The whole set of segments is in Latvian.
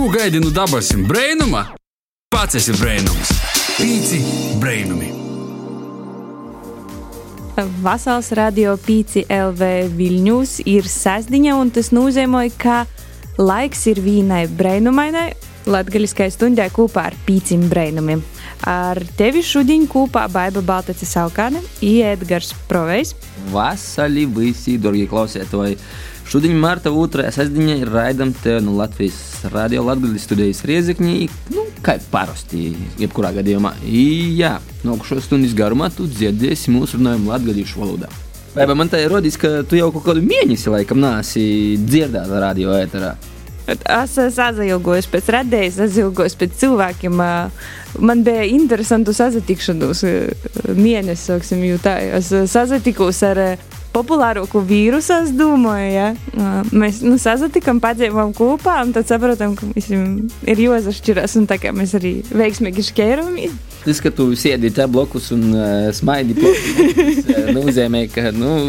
Ko gaidi no dabasim brainuma? Pats esi brainums. Pīci brainumi. Vasals radio pīci LV Viļņūs ir sasdiņa, un tas nozīmē, ka laiks ir vīnai brainumainai, latgaļiskai stundai kopā ar pīcim brainumiem. Ar tevi šodien kopā Baiba Baltaci Saukāne, Iedgars Provejs. Vasarī visi, darbie klausētāji! Šodien, Marta 2. sestdienā, ir raidām te no Latvijas radio Latvijas studijas Riezekņī, nu, kā parasti, jebkurā gadījumā. I, jā, nākušo stundas garumā tu dzirdēsi mūsu runājumu latviešu valodā. Vai man tā ir rodis, ka tu jau kaut kādu mēnesi laikam nāsi dzirdēt radio ēterā? Es sazilgojos pēc radējas, sazilgojos pēc cilvēkiem. Man bija interesantu sazatikšanos mēnesis, jo tā. Es sazatikos ar populārāko vīrusu, es domāju, ja. Mēs nu, sazatikām, padzīvojam kopā, un tad saprotam, ka mums ir jāsašķirās, un tā kā mēs arī veiksmīgi šķēramies. Tas, ka tu sēdi te blokus un uh, smaidi blokus, uh, nozīmē, ka, nu,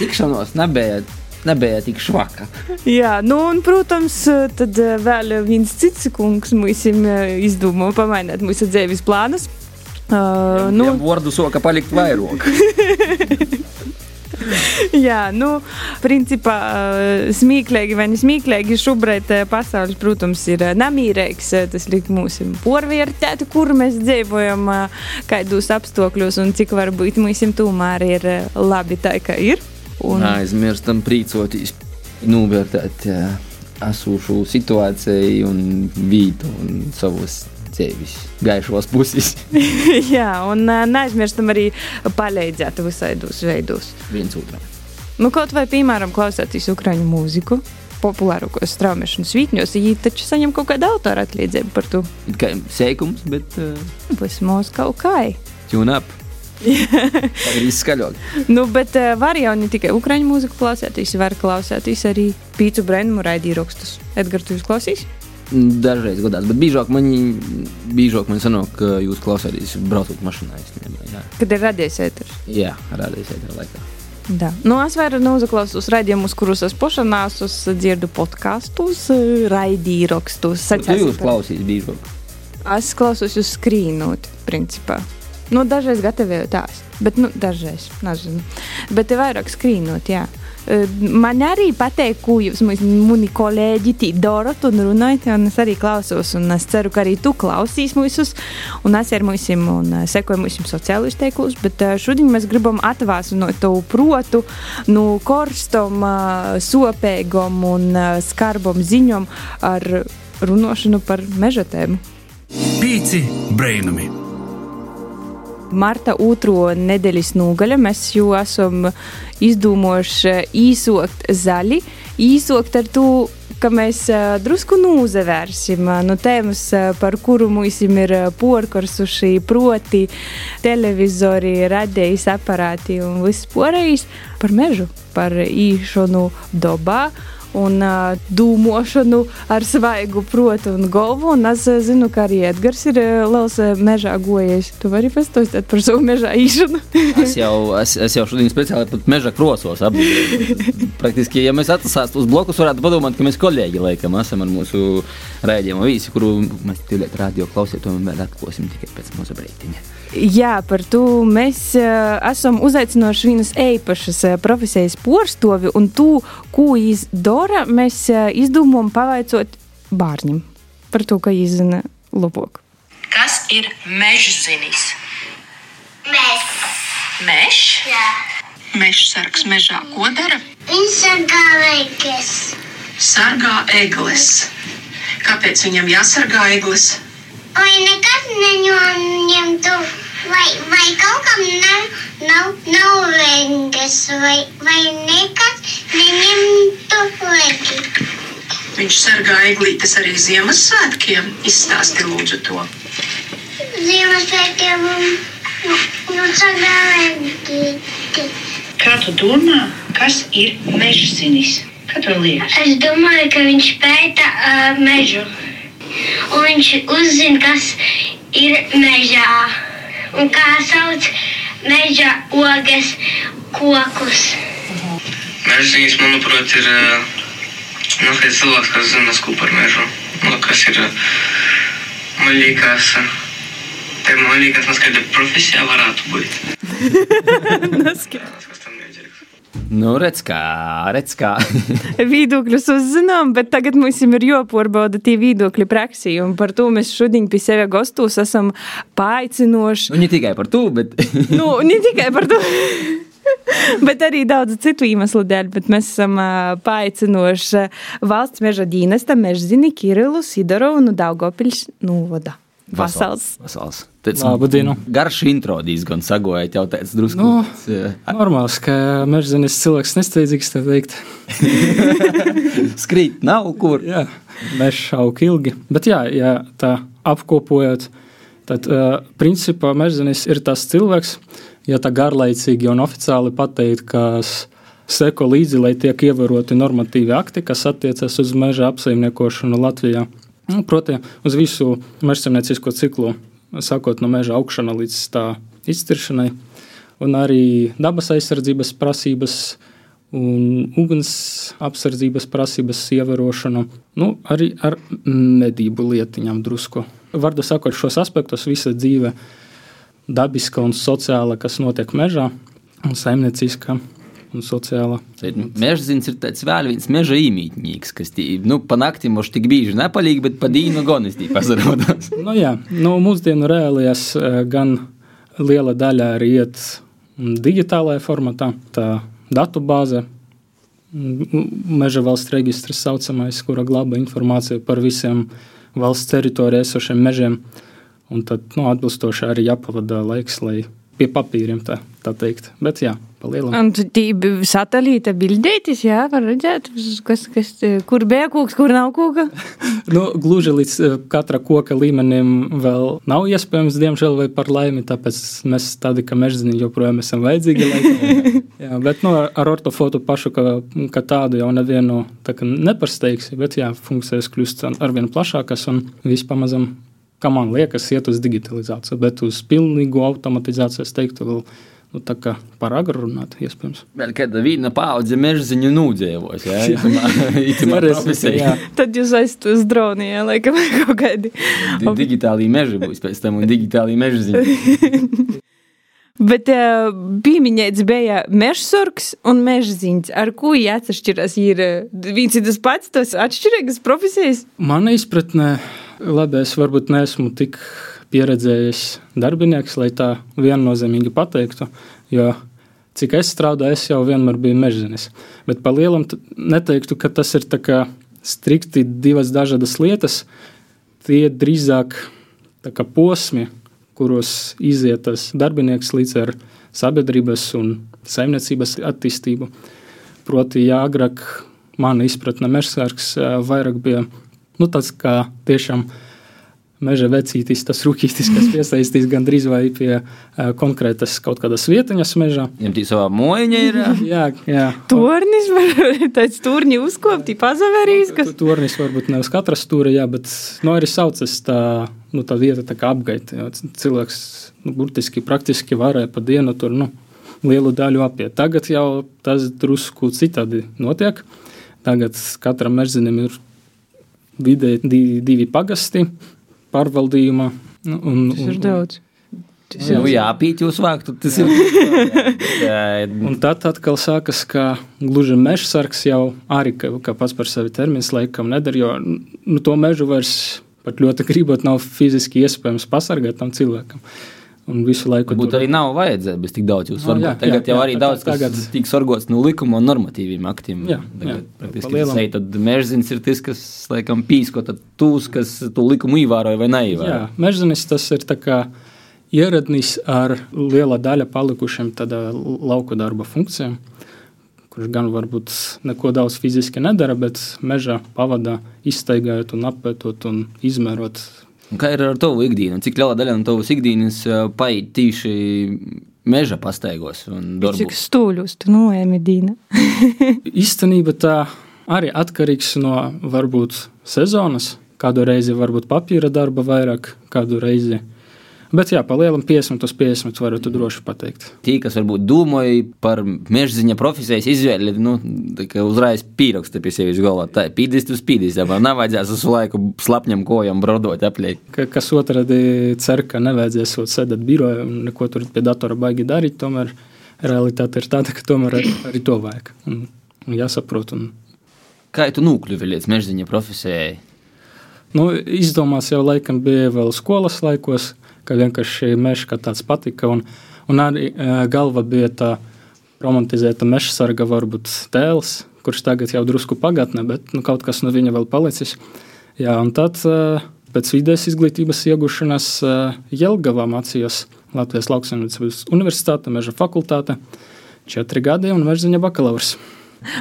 tikšanos nebija nebija tik švaka. Jā, nu, un, protams, tad vēl viens cits kungs mums izdomāja pamainīt mūsu dzīves plānus. Uh, nu, vārdu soka palikt vairāk. Jā, nu, principā smieklīgi vai nesmieklīgi šobrīd pasaules, protams, ir namīrīgs. Tas liek mums porvērtēt, kur mēs dzīvojam, kādos apstākļos un cik varbūt mums tomēr ir labi tā, kā ir. Un... Aizmirstam prīcoties, novērtēt esošu situāciju un vītu un savus dzīves gaišos puses. Jā, un neaizmirstam arī palīdzēt visādos veidos. Viens otram. Nu, kaut vai, piemēram, klausēties ukraiņu mūziku. Populārākos straumēšanas vītņos, viņi taču saņem kaut kādu autora atlīdzību par to. Kā sēkums, bet. Uh... Vismaz kaut kā. Tune up! Ir izskaļot. Nu, bet uh, var jau ne tikai ukraiņu mūziku klausēties, var klausēties arī pīcu brēnumu raidījumus. Edgars, tu klausīsies? Dažreiz gadās, bet biežāk man, biežāk man sanāk, ka jūs klausāties braucot mašīnā. Kad ir radies ēteris? Jā, radies ēteris laikā. Da. Nu, es varu noklausīties raidījumus, kurus es pašanās, es dzirdu podkāstus, raidījumus. Kā jūs klausāties biežāk? Es klausos uz skrīnot, principā. Nu, dažreiz gatavoju tās, bet nu, dažreiz nezinu. Bet vairāk skrīnot, jā. Man arī patīk, ko jūs, mani kolēģi, darāt un runājat. Un es arī klausos, un es ceru, ka arī tu klausīs mūsus, un es ar mums un sekoju mūsu sociālajos teiklus. Bet šodien mēs gribam atvēst no tavu protu, no korstam, sopīgam un skarbam ziņam ar runāšanu par meža tēmu. Pīci brainami! Marta otro nedēļas nogaļa mēs jau esam izdomājuši īsokt zaļi, īsokt ar to, ka mēs drusku nūzevērsim. No tēmas, par kuru mums ir porkarsuši, proti televizori, radijas aparāti un viss porējis par mežu, par īšanu dobā un uh, dūmošanu ar svaigu protu un galvu. Un es zinu, ka arī Edgars ir liels mežā gojies. Tu vari pastāstīt par savu mežā īšanu. es, jau, es, es jau šodien speciāli pat meža krosos apgādāju. Praktiski, ja mēs atsāstu uz blokus, varētu padomāt, ka mēs kolēģi laikam esam ar mūsu rēģējumu vīsi, kuru mēs tūlīt radio klausītājiem vēl atklāsim tikai pēc mūsu breitiņa. Jā, par to mēs uh, esam uzaicinājuši vienas īpašas uh, profesijas porstovi, un to, ko viņš dara, mēs uh, izdomājam pavaicot bērniem par to, ka viņš zina labāk. Kas ir mežzinis? Mēs. Mežs? Jā. Mežs sargs mežā ko dara? Viņš sargā eglis. Sargā eglis. Kāpēc viņam jāsargā eglis? Vai nekad neņemtu, vai, vai kaut kam nav, nav, nav vengas, vai, vai nekad neņemtu vegi. Viņš sargā eglītes arī Ziemassvētkiem. Izstāsti lūdzu to. Ziemassvētkiem nu, nu sargā eglīti. Kā tu domā, kas ir mežzinis? Kā tev liekas? Es domāju, ka viņš pēta uh, mežu. Un viņš uzzina, kas ir mežā un kā sauc meža ogas kokus. Mežģīnis, manuprāt, ir nu, cilvēks, kas zina, ko par mežu. nu, kas ir, liekas, te man liekas, nu, kāda profesija varētu būt. Nu, redz, kā, redz, kā. Viedokļus uzzinām, bet tagad mums ir jāpārbauda tie viedokļi praksī. Un par to mēs šodien pie sevis gastos esam paaicinoši. Nu, ne tikai par to, bet nu, ne tikai par to. Bet arī daudz citu iemeslu dēļ, bet mēs esam uh, paaicinoši valsts meža dienesta mežzini Kirilu Sidorovu no Daugopils novada. Vasals. Vasals. Tāds Labu dienu. Garš intro diezgan sagojāt, jau tāds drusku. Nu, Nu, Normāls, ka mežzinis cilvēks nesteidzīgs, tā teikt. Skrīt nav kur. Jā, mežs aug ilgi. Bet jā, ja tā apkopojot, tad uh, principā mežzinis ir tas cilvēks, ja tā garlaicīgi un oficiāli pateikt, kas seko līdzi, lai tiek ievēroti normatīvi akti, kas attiecas uz meža apsaimniekošanu Latvijā. Nu, Proti, uz visu mežsaimniecisko ciklu, sākot no meža augšana līdz tā izciršanai, un arī dabas aizsardzības prasības un uguns apsardzības prasības ievērošanu, nu, arī ar medību lietiņām drusku. Vardu sakot, šos aspektus visa dzīve, dabiska un sociāla, kas notiek mežā, un saimnieciska un sociāla. Mežzins ir tāds vēl viens meža īmītņīgs, kas tī, nu, pa nakti moš tik bieži nepalīg, bet pa dīnu gan es tī pazarodās. Nu, jā, nu, mūsdienu reālajās eh, gan liela daļa arī iet mm, digitālajā formatā, tā datu bāze, mm, meža valsts registrs saucamais, kura glabā informāciju par visiem valsts teritorijā esošiem mežiem. Un tad nu, atbilstoši arī jāpavada laiks, lai pie papīriem tā, tā teikt. Bet jā, palielam. Un tī bi- satelīta bildētis, jā, var redzēt, kas, kas, kur bija kūks, kur nav kūka. Nu, gluži līdz eh, katra koka līmenim vēl nav iespējams, diemžēl, vai par laimi. Tāpēc mēs tādi, ka mežziņi joprojām esam vajadzīgi. laikam. jā, bet nu, ar- ortofotu pašu, ka, ka tādu jau nevienu tā kā nepasteigsi. Bet jā, funkcijas kļūst arvien plašākas un viss pamazam, kā man liekas, iet uz digitalizāciju. Bet uz pilnīgu automatizāciju es teiktu, vēl nu, tā kā par agru runāt, iespējams. Vēl kāda viena paudze mežziņu nūdzēvos, jā, itimā, itimā profesijā. jā. Tad jūs aiztu uz droni, jā, laikam, kaut kādi. Di- Digitālī meži būs pēc tam un digitālī mežziņi. Bet uh, pieminēts bija mežsorgs un mežziņš. Ar ko viņi atšķiras? Ir eh, viens ir tas pats, tas atšķirīgas profesijas. Manā izpratnē, labi, es varbūt neesmu tik pieredzējis darbinieks, lai tā viennozīmīgi pateiktu. Jo cik es strādāju, es jau vienmēr biju mežzinis. Bet par lielam t- neteiktu, ka tas ir strikti divas dažādas lietas. Tie drīzāk kā posmi, kuros iziet tas darbinieks līdz ar sabiedrības un saimniecības attīstību. Proti, jā, agrāk mana izpratne mežsārgs ā, vairāk bija nu, tāds kā tiešām meža vecītis, tas rūkītis, kas piesaistīs gandrīz vai pie uh, konkrētas kaut kādas vietiņas mežā. Viņam tī savā mojiņa ir. jā. Jā. Tornis var tāds turņi uzkopti, pazavērīs, kas. Tornis varbūt ne uz katra stūra, jā, bet nu, arī saucas tā, nu, tā vieta tā kā apgaita. Cilvēks nu, burtiski praktiski varēja pa dienu tur nu, lielu daļu apiet. Tagad jau tas drusku citādi notiek. Tagad katram mežzinim ir vidēji divi pagasti pārvaldījuma. nu, Un, Tas ir daudz. Tas Nu, ir jā, pīt jūs vāktu, tas ir. Jā, Un tad atkal sākas, ka gluži mežsargs jau arī, kā, kā pats par sevi termins, laikam nedara, jo nu, to mežu vairs pat ļoti gribot, nav fiziski iespējams pasargāt tam cilvēkam. Un visu laiku Varbūt arī nav vajadzēja bez tik daudz jūs Nu, varbūt. jā, Tagad jā, jau jā, arī tā- daudz kas tagad- tiek sorgots no likuma un normatīviem aktiem. Jā, Tagad jā, praktiski tas ir. Tad mežzins ir tas, kas laikam pīsko tad tūs, kas to likumu ievēroja vai neievēroja. Jā, mežzinis tas ir tā kā ieradnis ar liela daļa palikušiem tādā lauku darba funkcijām, kurš gan varbūt neko daudz fiziski nedara, bet mežā pavadā izstaigājot un apētot un izmērot. Un Kā ir ar tavu ikdienu? Cik liela daļa no tavas ikdienas paiet tīši meža pastaigos un Cik stūļus tu noēmi, Dīna? Īstenībā tā arī atkarīgs no varbūt sezonas. Kādu reizi varbūt papīra darba vairāk, kādu reizi Bet jā, pa lielam 50 uz 50 varu tu droši pateikt. Tī, kas varbūt domāja par mežziņa profesijas izvēli, nu, uzreiz pieraksta pie sevis galvā. Tā ir pīdīs, tu spīdīs, ja man nav vajadzēs uz laiku slapņam kojam brodot apliek. Ka, kas otrādi cer, ka nevajadzēs sēdēt birojā un neko tur pie datora baigi darīt, tomēr realitāte ir tāda, ka tomēr arī, arī to vajag. Un, un jāsaprot. Un... Kā tu nokļuvi līdz mežziņa profesijai? Nu, izdomās jau laikam bija vēl skolas laikos, ka vienkārši mežs kā tāds patika. Un, un arī uh, galva bija tā romantizēta meža sarga, varbūt tēls, kurš tagad jau drusku pagatne, bet nu, kaut kas no viņa vēl palicis. Jā, un tad uh, pēc vides izglītības iegūšanas uh, Jelgavā mācījos Latvijas Lauksaimniecības universitāte, meža fakultāte, četri gadi un mežziņa bakalaurs.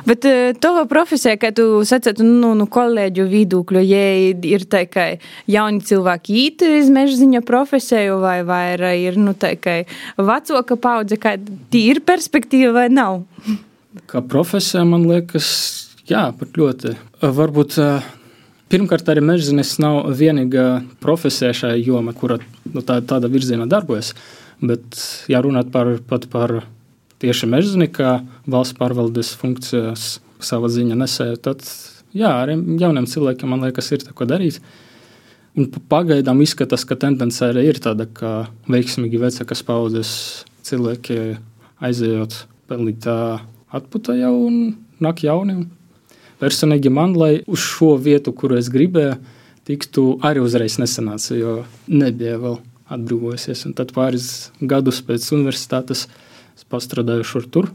Bet uh, tava profesija, kā tu sacītu, nu, nu kolēģu vidūkļu, ja ir tā, ka jauni cilvēki īt iz mežziņa profesiju, vai, vai ir, nu, tā, ka vecāka paudze, kā tī ir perspektīva vai nav? Kā profesija, man liekas, jā, pat ļoti. Varbūt pirmkārt arī mežzinis nav vienīgā profesija šajā jomā, kura nu, tā, tāda virzienā darbojas. Bet, ja runāt par, pat par tieši mežzini, kā valsts pārvaldes funkcijas savā ziņā nesēja, tad jā, arī jauniem cilvēkiem, man liekas, ir ko darīt. Un pagaidām izskatās, ka tendence arī ir tāda, ka veiksmīgi vecākas paudzes cilvēki aizejot pelnīt atpūtā jau un nāk jauni. Personīgi man, lai uz šo vietu, kuru es gribēju, tiktu arī uzreiz nesanāca, jo nebija vēl atbrīvojusies. Un tad pāris gadus pēc universitātes pastrādāju šur tur.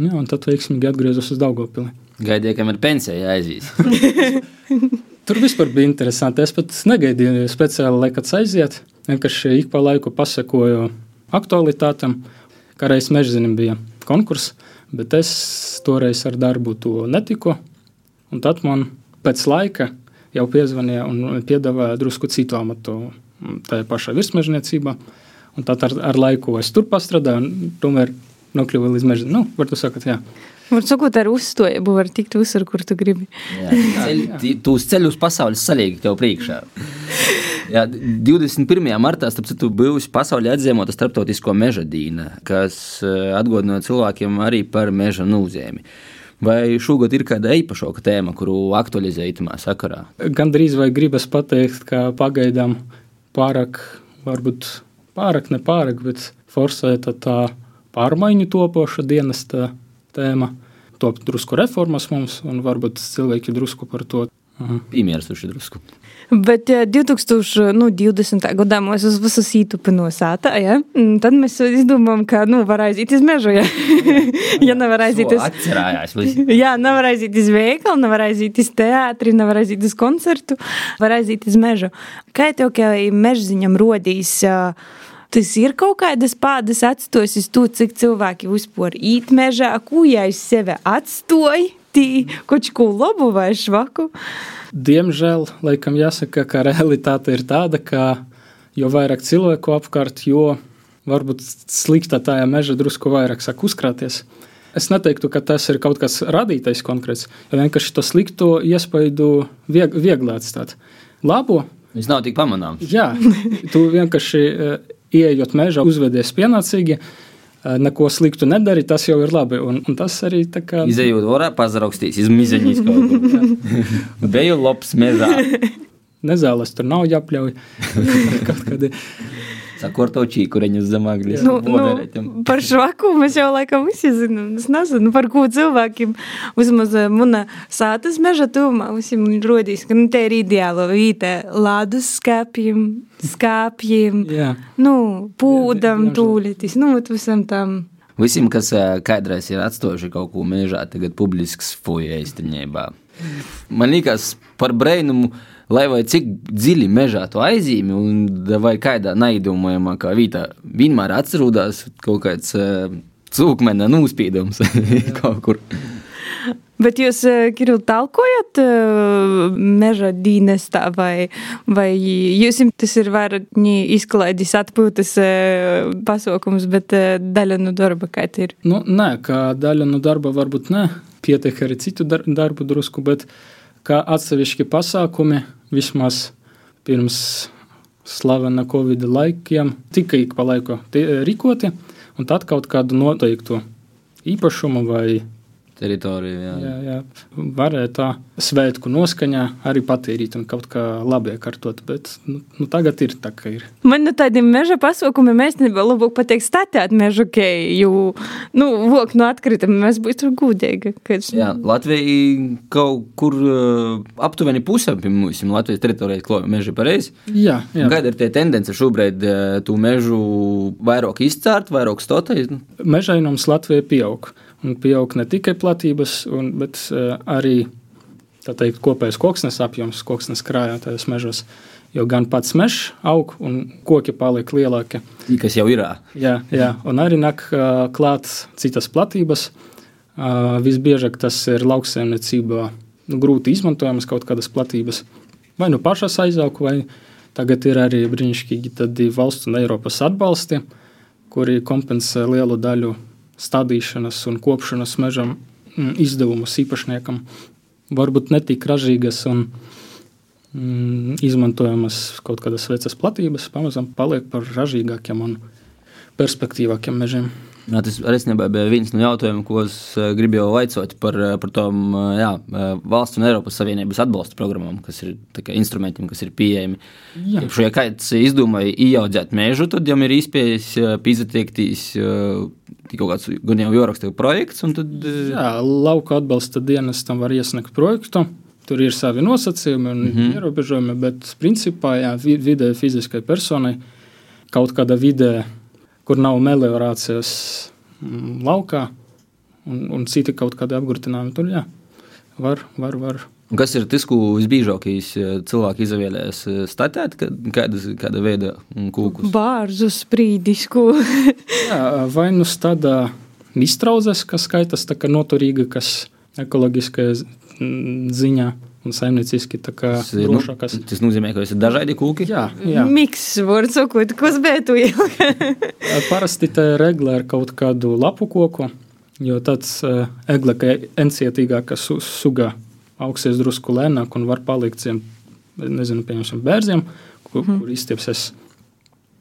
Jā, un tad veiksmīgi atgriezos uz Daugopili. Gaidīju, kamēr pensija aizies. tur vispār bija interesanti. Es pat negaidīju speciāli, lai kāds aiziet. Vienkārši ik pa laiku pasakoju aktualitātēm. Kā reiz mežzinim bija konkurss, bet es toreiz ar darbu to netiku. Un tad man pēc laika jau piezvanīja un piedāvāja drusku citu amatu tajā pašā virsmežniecībā. Un tad ar, ar laiku es tur pastrādāju, un tomēr nokļuvu līdz mežam. Nu, var tu sakot, jā. Var sakot, ar uzstojību var tikt uzsver, kur tu gribi. Jā, ceļ, tu uz ceļu uz pasaules salīgi tev priekšā. Jā, 21. martā, starp citu, bijusi pasaulē atzīmota starptautisko meža dīna, kas atgādināja cilvēkiem arī par meža nūzēmi. Vai šogad ir kāda īpašāka tēma, kuru aktualizēt tajā sakarā? Gan drīz vai gribas pateikt, ka pagaidām pārāk varbūt pārāk, ne pārāk, bet forsēta tā pārmaiņu topoša dienesta tēma. Top drusku reformas mums, un varbūt cilvēki drusku par to Piemērsuši drusku. Bet 2020. Nu, gadā mēs uz visu sītu pinosāta, ja? tad mēs izdomājam, ka, nu, var aiziet iz mežu, ja, ja nevar aiziet uz... Atcerājās. Jā, nevar aiziet iz veikalu, nevar aiziet iz teātri, nevar aiziet uz koncertu, var aiziet iz mežu. Kā tev, ka mežziņam rodīs... Uh, tas ir kaut kādas pādas atstojis uz to, cik cilvēki vispār īt mežā, ko ja es sevi atstoju, tī kaut ko labu vai švaku. Diemžēl, laikam jāsaka, ka realitāte ir tāda, ka jo vairāk cilvēku apkārt, jo varbūt sliktā tajā meža drusku vairāk sāk uzkrāties. Es neteiktu, ka tas ir kaut kas radītais konkrēts, vienkārši to slikto iespaidu vieg, viegli atstāt. Labo. Viņš nav tik pamanāms. Jā, tu vienkārši ieejot mežā, uzvedies pienācīgi. Neko sliktu nedari, tas jau ir labi. Un, un tas arī tā kā. Izejot orā, pazarakstīs, izmiziņīs kaut ko. Beju labs mežā. Nezāles tur nav jāpļauj. kaut kādi. Saku ar to čīkureņu uz zemagļa. Nu, nu, par švaku mēs jau laikam visi zinām. Es nezinu, par ko cilvēkiem vismaz muna sātas meža tūmā visiem rodīs, ka nu, te ir ideāla vīta lādus skāpjiem, skāpjiem, Jā. nu, pūdam, tūlītis, nu, visam tam. Visiem, kas kādreiz ir atstājuši kaut ko mežā, tagad publisks fuja īstenībā. Man liekas, par brainumu lai vai cik dziļi mežā to aizīmi, un vai kādā neiedomājamā kā vietā vienmēr atcerās kaut kāds uh, cūkmena nūspīdums kaut kur. Bet jūs, Kirill, talkojat uh, meža dīnestā, vai, vai jūs tas ir vairāk izklaidis atpūtas pasaukums, bet daļa no darba kā tā ir? Nu, nē, kā daļa no darba varbūt ne, pietiek arī citu dar darbu drusku, bet kā atsevišķi pasākumi, vismaz pirms slavena Covid laikiem tika ik pa laiku rīkoti, un tad kaut kādu noteiktu īpašumu vai Teritorija. Jā. jā, jā, varēja tā svētku noskaņā arī patīrīt un kaut kā labi iekārtot, bet nu, nu, tagad ir tā, ka ir. Man no tādiem meža pasaukumiem īstenībā labāk pateikt statēt mežu keju, jo, nu, vok no atkritumi mēs būtu gudīgi. Kad... Jā, Latvija kaut kur uh, aptuveni pusē pie mums Latvijas teritorijā klāja meža pareizi. Jā, jā. Kāda ir tie tendence šobrīd uh, tu mežu vairāk izcērt, vairāk stotēt? Mežainums Latvijā pieaug. Un pieaug ne tikai platības, un, bet uh, arī teikt, kopējais koksnes apjoms, koksnes krājātajos mežos. Jo gan pats mežs aug, un koki paliek lielāki. Kas jau ir? Jā, jā. un arī nāk uh, klāt citas platības. Uh, visbiežāk tas ir lauksaimniecībā nu, grūti izmantojamas kaut kādas platības. Vai nu pašas aizaugu, vai tagad ir arī brīnišķīgi valsts un Eiropas atbalsti, kuri kompensē lielu daļu stādīšanas un kopšanas mežam mm, izdevumus īpašniekam. Varbūt netik ražīgas un mm, izmantojamas kaut kādas vecas platības, pamazām paliek par ražīgākiem un perspektīvākiem mežiem. Jā, tas arī bija viens no jautājumiem, ko es uh, gribēju vaicāt par, uh, par tām uh, jā, valsts un Eiropas Savienības atbalsta programmām, kas ir kā, instrumentiem, kas ir pieejami. Jā. Ja kāds izdomāja ieaudzēt mežu, tad jau ir iespējas pīzatiektīs uh, kaut kāds gan jau jāraksta projekts. Tad, Jā, lauka atbalsta dienestam var iesniegt projektu. Tur ir savi nosacījumi un mm -hmm. ierobežojumi, bet principā jā, vi- vidē fiziskai personai kaut kāda vidē, kur nav meliorācijas mm, laukā un, un citi kaut kādi apgrūtinājumi, tur jā, var, var, var. Kas ir tas, ko visbiežākais uh, cilvēki izvēlējās uh, statēt, kad, kādas, kāda veida mm, kūkus? Bārzus brīdisku. Jā, vai nu tāda iztraudzes, kas skaitas tā kā noturīga, kas ekoloģiskajā mm, ziņā un saimnieciski ir, nu, drošākas. tas nozīmē, ka ir dažādi kūki. Jā, jā. Miks, var sakot, kas bētu ilgi. Parasti tā regla ar kaut kādu lapu koku, jo tāds uh, egle, ka encietīgāka su, suga augsies drusku lēnāk un var palikt zem, nezinu, pieņemsim, bērziem, kur, mm. kur izstiepsies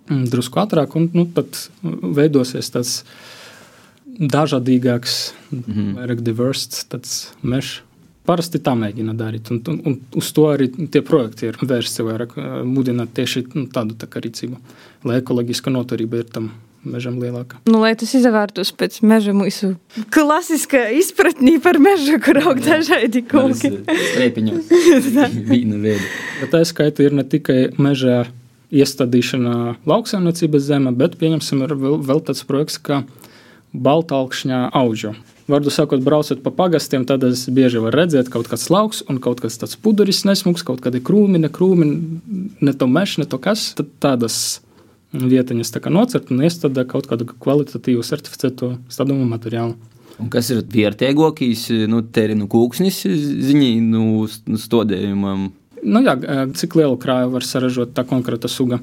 drusku ātrāk, un nu, tad veidosies tāds dažādīgāks, mm -hmm. vairāk diversts tāds mežs. Parasti tā mēģina darīt, un, un, un uz to arī tie projekti ir vērsti vairāk, mudināt tieši nu, tādu tā rīcību, lai ekoloģiska noturība ir tam mežam lielāka. Nu, lai tas izvērtos pēc meža mūsu klasiskā izpratnī par mežu, kur aug dažādi koki. Strēpiņos. Vīna veida. Bet tā skaita ir ne tikai meža iestādīšana lauksaimniecības zemē, bet, pieņemsim, ir vēl, vēl tāds projekts kā Baltālkšņā auģu. Vārdu sakot, braucot pa pagastiem, tad es bieži varu redzēt kaut kāds lauks un kaut kas tāds puderis nesmugs, kaut kādi krūmi, ne krūmi, ne to mežs, ne to kas. Tad tādas vietiņas tā kā nocert un iestādē kaut kādu kvalitatīvu certificēto stadumu materiālu. Un kas ir vērtīgākais, nu, terinu kūksnis ziņā, nu, nu, stodējumam? Nu, jā, cik lielu krāju var saražot tā konkrēta suga?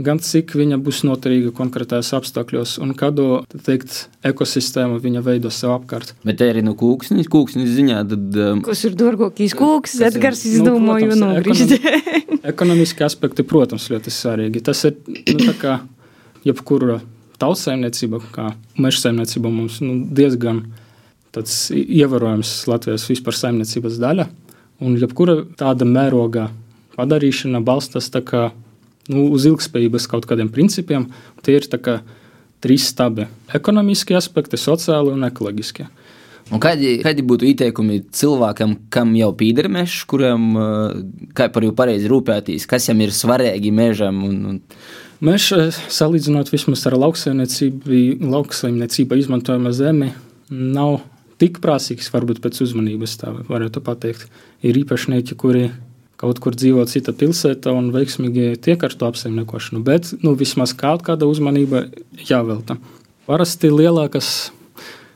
Gan cik viņa būs noturīga konkrētajos apstākļos, un kādu tā teikt, ekosistēmu viņa veidos sev apkārt. Bet terinu kūksnis, kūksnis ziņā, tad um, Kas ir dārgākais ir- Edgars nu, izdomāja protams, nogriezt. Ekonomiski aspekti, protams, ļoti svarīgi. Tas ir nu, tā kā jebkura tautsēmniecība, kā meža saimniecība, mums nu, diezgan ievērojams Latvijas vispār saimniecības daļa. Un jebkura tāda mēroga padarīšana balstās tā kā, nu, uz ilgspējības kaut kādiem principiem. Tie ir kā trīs stabi - ekonomiskie aspekti, sociāli un ekoloģiskie. un kādi, kādi būtu ieteikumi cilvēkam, kam jau pīdara mežs, kuram, kā par jau pareizi rūpētīs, kas jam ir svarīgi mežam? Un, un, eh, salīdzinot vismaz ar lauksaimniecību, izmantojama zeme, nav tik prasīgs, varbūt pēc uzmanības, tā varētu pateikt. Ir īpašnieki, kuri kaut kur dzīvo cita pilsētā un veiksmīgi tiek ar to apsaimniekošanu, bet nu, vismaz kaut kāda uzmanība jāvelta. Parasti lielākas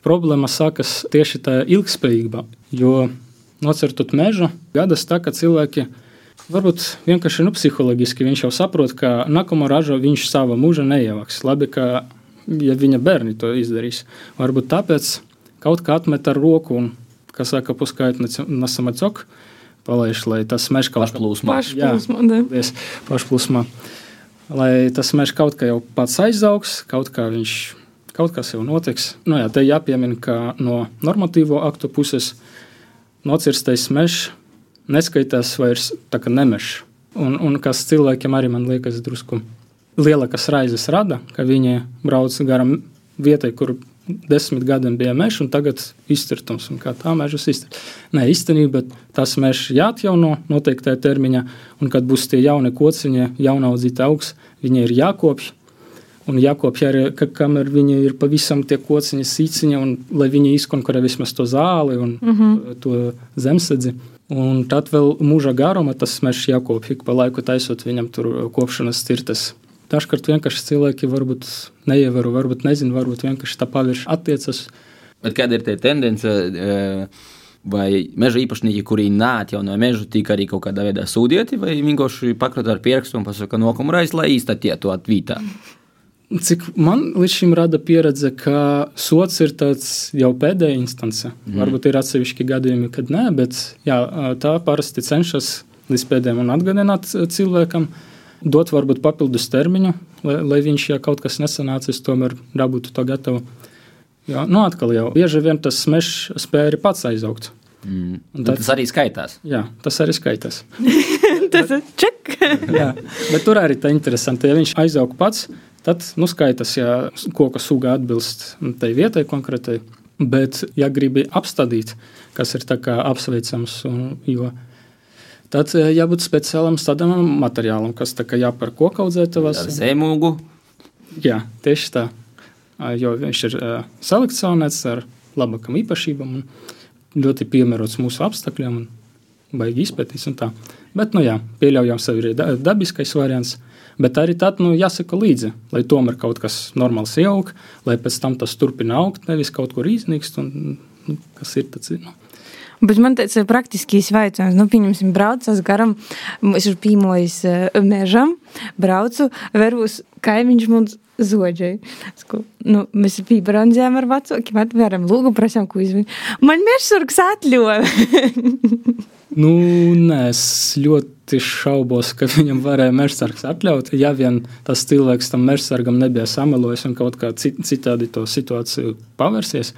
problēmas sākas tieši tajā ilgspējībā, jo nocertot mežu, gadās tā, ka cilvēki Varbūt vienkārši nu, psiholoģiski viņš jau saprot, ka nākamo ražu viņš sava mūža neievāks. Labi, ka ja viņa bērni to izdarīs. Varbūt tāpēc kaut kā atmet ar roku un, kā saka, puskait nesamacok, palaiž, lai tas mežs kaut kā Pašplūsmā. Pašplūsmā. Paldies, pašplūsmā. lai tas mežs kaut kā jau pats aizaugs, kaut kā viņš. Kaut kas jau notiks. Nu, jā, te jāpiemina, ka no normatīvo aktu puses nocirstais mežs neskaitās vairs tā kā nemešs. Un, un kas cilvēkiem arī man liekas drusku lielākas raizes rada, ka viņi brauc garam vietai, kur desmit gadiem bija mežs, un tagad izcirtums, un kā tā mežus izcirt. Nē, īstenībā tas mežs jāatjauno noteiktajā termiņā, un kad būs tie jaunie kociņi, jaunaudzīgi augs, viņi ir jākopj. Un jākopja arī, ka, kamēr viņi ir pavisam tie kociņi, sīciņi, un lai viņi izkonkurē vismaz to zāli un mm -hmm. to zemsedzi. Un tad vēl mūža garumā tas mežs jākopja, pa laiku taisot viņam tur kopšanas cirtas. Dažkārt vienkārši cilvēki varbūt neievēro, varbūt nezina, varbūt vienkārši tā pavirši attiecas. Bet kāda ir tā tendence? Vai meža īpašnieki, kuri neatjaunoja mežu, tika arī kaut kādā veidā sūdieti, vai vienkārši pakrata ar pierakstu un pasaka, nokumrais, lai izstatietu atvītā? Cik man līdz šim rada pieredze, ka sots ir tāds jau pēdējā instance. Mm. Varbūt ir atsevišķi gadījumi, kad nē, bet jā, tā parasti cenšas līdz pēdējiem un atgādināt cilvēkam. Uh, dot varbūt papildus termiņu, lai, lai viņš, ja kaut kas nesanācis, tomēr dabūtu to gatavu. Jā, nu atkal jau bieži vien tas mežs spēja arī pats aizaugt. Mm. Tad, tas arī skaitās. Jā, tas arī skaitās. tas ir ček. jā, bet tur arī tā interesanti. Ja viņš aizaug pats, tad nu, skaitās, ja koka suga atbilst tai vietai konkrētai. Bet, ja gribi apstādīt, kas ir apsveicams, un, jo Tad eh, jābūt speciālam tādam materiālam, kas tā kā jāpar koku audzētavas. Zemūgu. Jā, tieši tā. Jo viņš ir selekcionēts ar labākām īpašībām un ļoti piemērots mūsu apstākļiem un baigi izpētīs un tā. Bet, nu jā, pieļaujams arī dabiskais variants. Bet arī tad nu, jāsaka līdzi, lai tomēr kaut kas normāls ieaug, lai pēc tam tas turpina augt, nevis kaut kur iznīkst. Un, nu, kas ir tas? Nu, Bet man tāds praktiskīs jautājums, nu, pieņemsim, braucas garam, es esmu pīmojis mežam, braucu, verūs kaimiņš mums zodžai. Nu, mēs pībrandzējām ar vecākiem, atvēram lūgu, prasām, ko izviņ. Man mežsurgs atļoja. nu, nē, es ļoti šaubos, ka viņam varēja mežsargs atļaut, ja vien tas cilvēks tam mežsargam nebija samelojis un kaut kā citādi to situāciju pavērsies.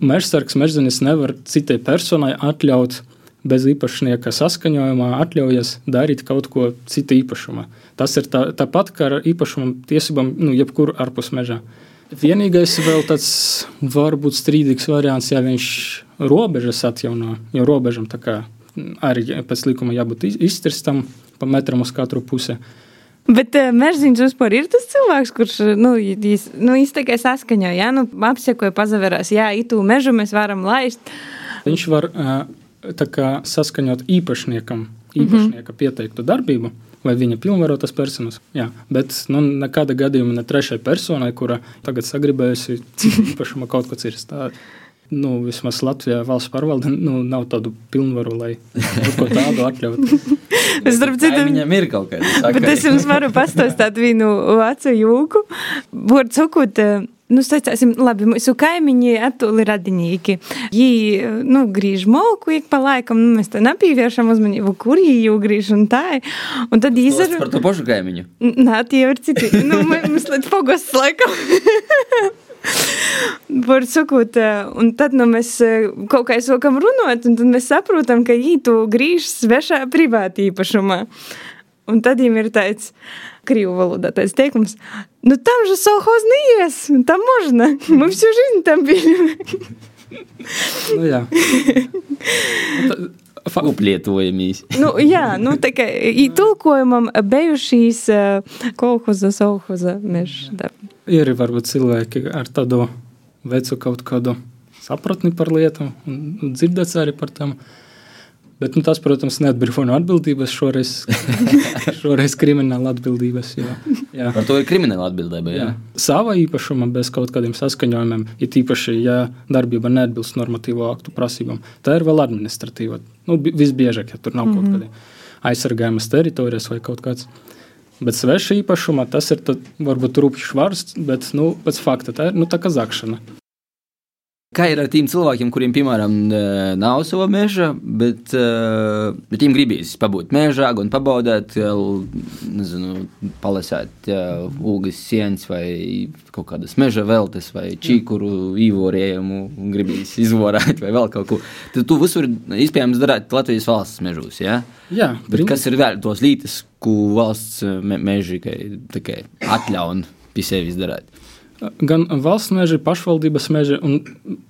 Mežsargs mežzinis nevar citai personai atļaut bez īpašnieka saskaņojumā atļaujas darīt kaut ko citu īpašumā. Tas ir tā, tāpat kā ar īpašumu tiesībām, nu, jebkur ārpus mežā. Vienīgais vēl tāds varbūt strīdīgs variants, ja viņš robežas atjauno, jo robežam tā kā arī pēc likuma jābūt iztirstam pa metram uz katru pusi. Bet uh, Meržģīns vispār ir tas cilvēks, kurš nu, jis, nu, tikai saskaņo, ja nu, apsekoja, pazaverās, jā, itu mežu mēs varam laist. Viņš var uh, kā, saskaņot īpašniekam, īpašnieka mm -hmm. pieteiktu darbību. Vai viņa pilnvarotas personas? Jā, bet nu, nekāda gadījuma ne trešai personai, kura tagad sagribējusi citu īpašumu kaut ko citu nu, vismaz Latvijā valsts pārvalde nu, nav tādu pilnvaru, lai kaut ko tādu atļautu. es starp citu, viņam ir kaut kāda sakara. Bet es jums varu pastāstīt vienu vecu jūku. Var sakot, Nu, sacāsim, labi, mūsu kaimiņi attūli radinīgi. Viņi, nu, grīž molku ik pa laikam, nu, mēs tā nepīviešam uzmanību, kur viņi jau grīž un tā. Un tad izar... Par to pašu kaimiņu? Nā, tie ir citi. nu, mēs līdz pogosts laikam. Var sakot, eh, un tad nu, mēs eh, kaut kā sākam runāt, un tad mēs saprotam, ka ītu grīžas svešā privāta īpašumā. Un tad viņam ir tāds krīvu valodā tāds teikums, nu tam jau sohoz neies, tam možna, mums jau žīni tam bija. nu, jā. Nu, uplietojamīs. nu, jā, nu, tā kā tulkojumam bijušīs eh, kolhoza, sauhoza meža. Ir varbūt cilvēki ar tādu vecu kaut kādu sapratni par lietām un dzirdēts arī par tām. Uh, Bet nu, tas, protams, neatbrīvo no atbildības šoreiz, šoreiz krimināla atbildības. Jā, jā. Par to ir krimināla atbildība. Jā. Jā. Sava īpašuma bez kaut kādiem saskaņojumiem, ir tīpaši, ja darbība neatbilst normatīvo aktu prasībām. Tā ir vēl administratīva. Nu, visbiežāk, ja tur nav mm -hmm. kaut mhm. kādi aizsargājamas teritorijas vai kaut kāds. Bet sveša īpašuma tas ir tad, varbūt rupjš vārds, bet nu, pēc fakta tā ir nu, tā kā zakšana. Kā ir ar tiem cilvēkiem, kuriem, piemēram, nav sava meža, bet, eh, bet viņiem gribīs pabūt mežā un pabaudīt, nezinu, palasīt ūgas sienas vai kaut kādas meža veltes vai čīkuru īvorējumu, gribīs izvorēt vai vēl kaut ko. Tad tu visur iespējams darāt Latvijas valsts mežos, jā? Jā, bet kas ir vēl tos lītas, ko valsts me meži atļauj pie sevis darīt? Gan valsts meži, pašvaldības meži, un,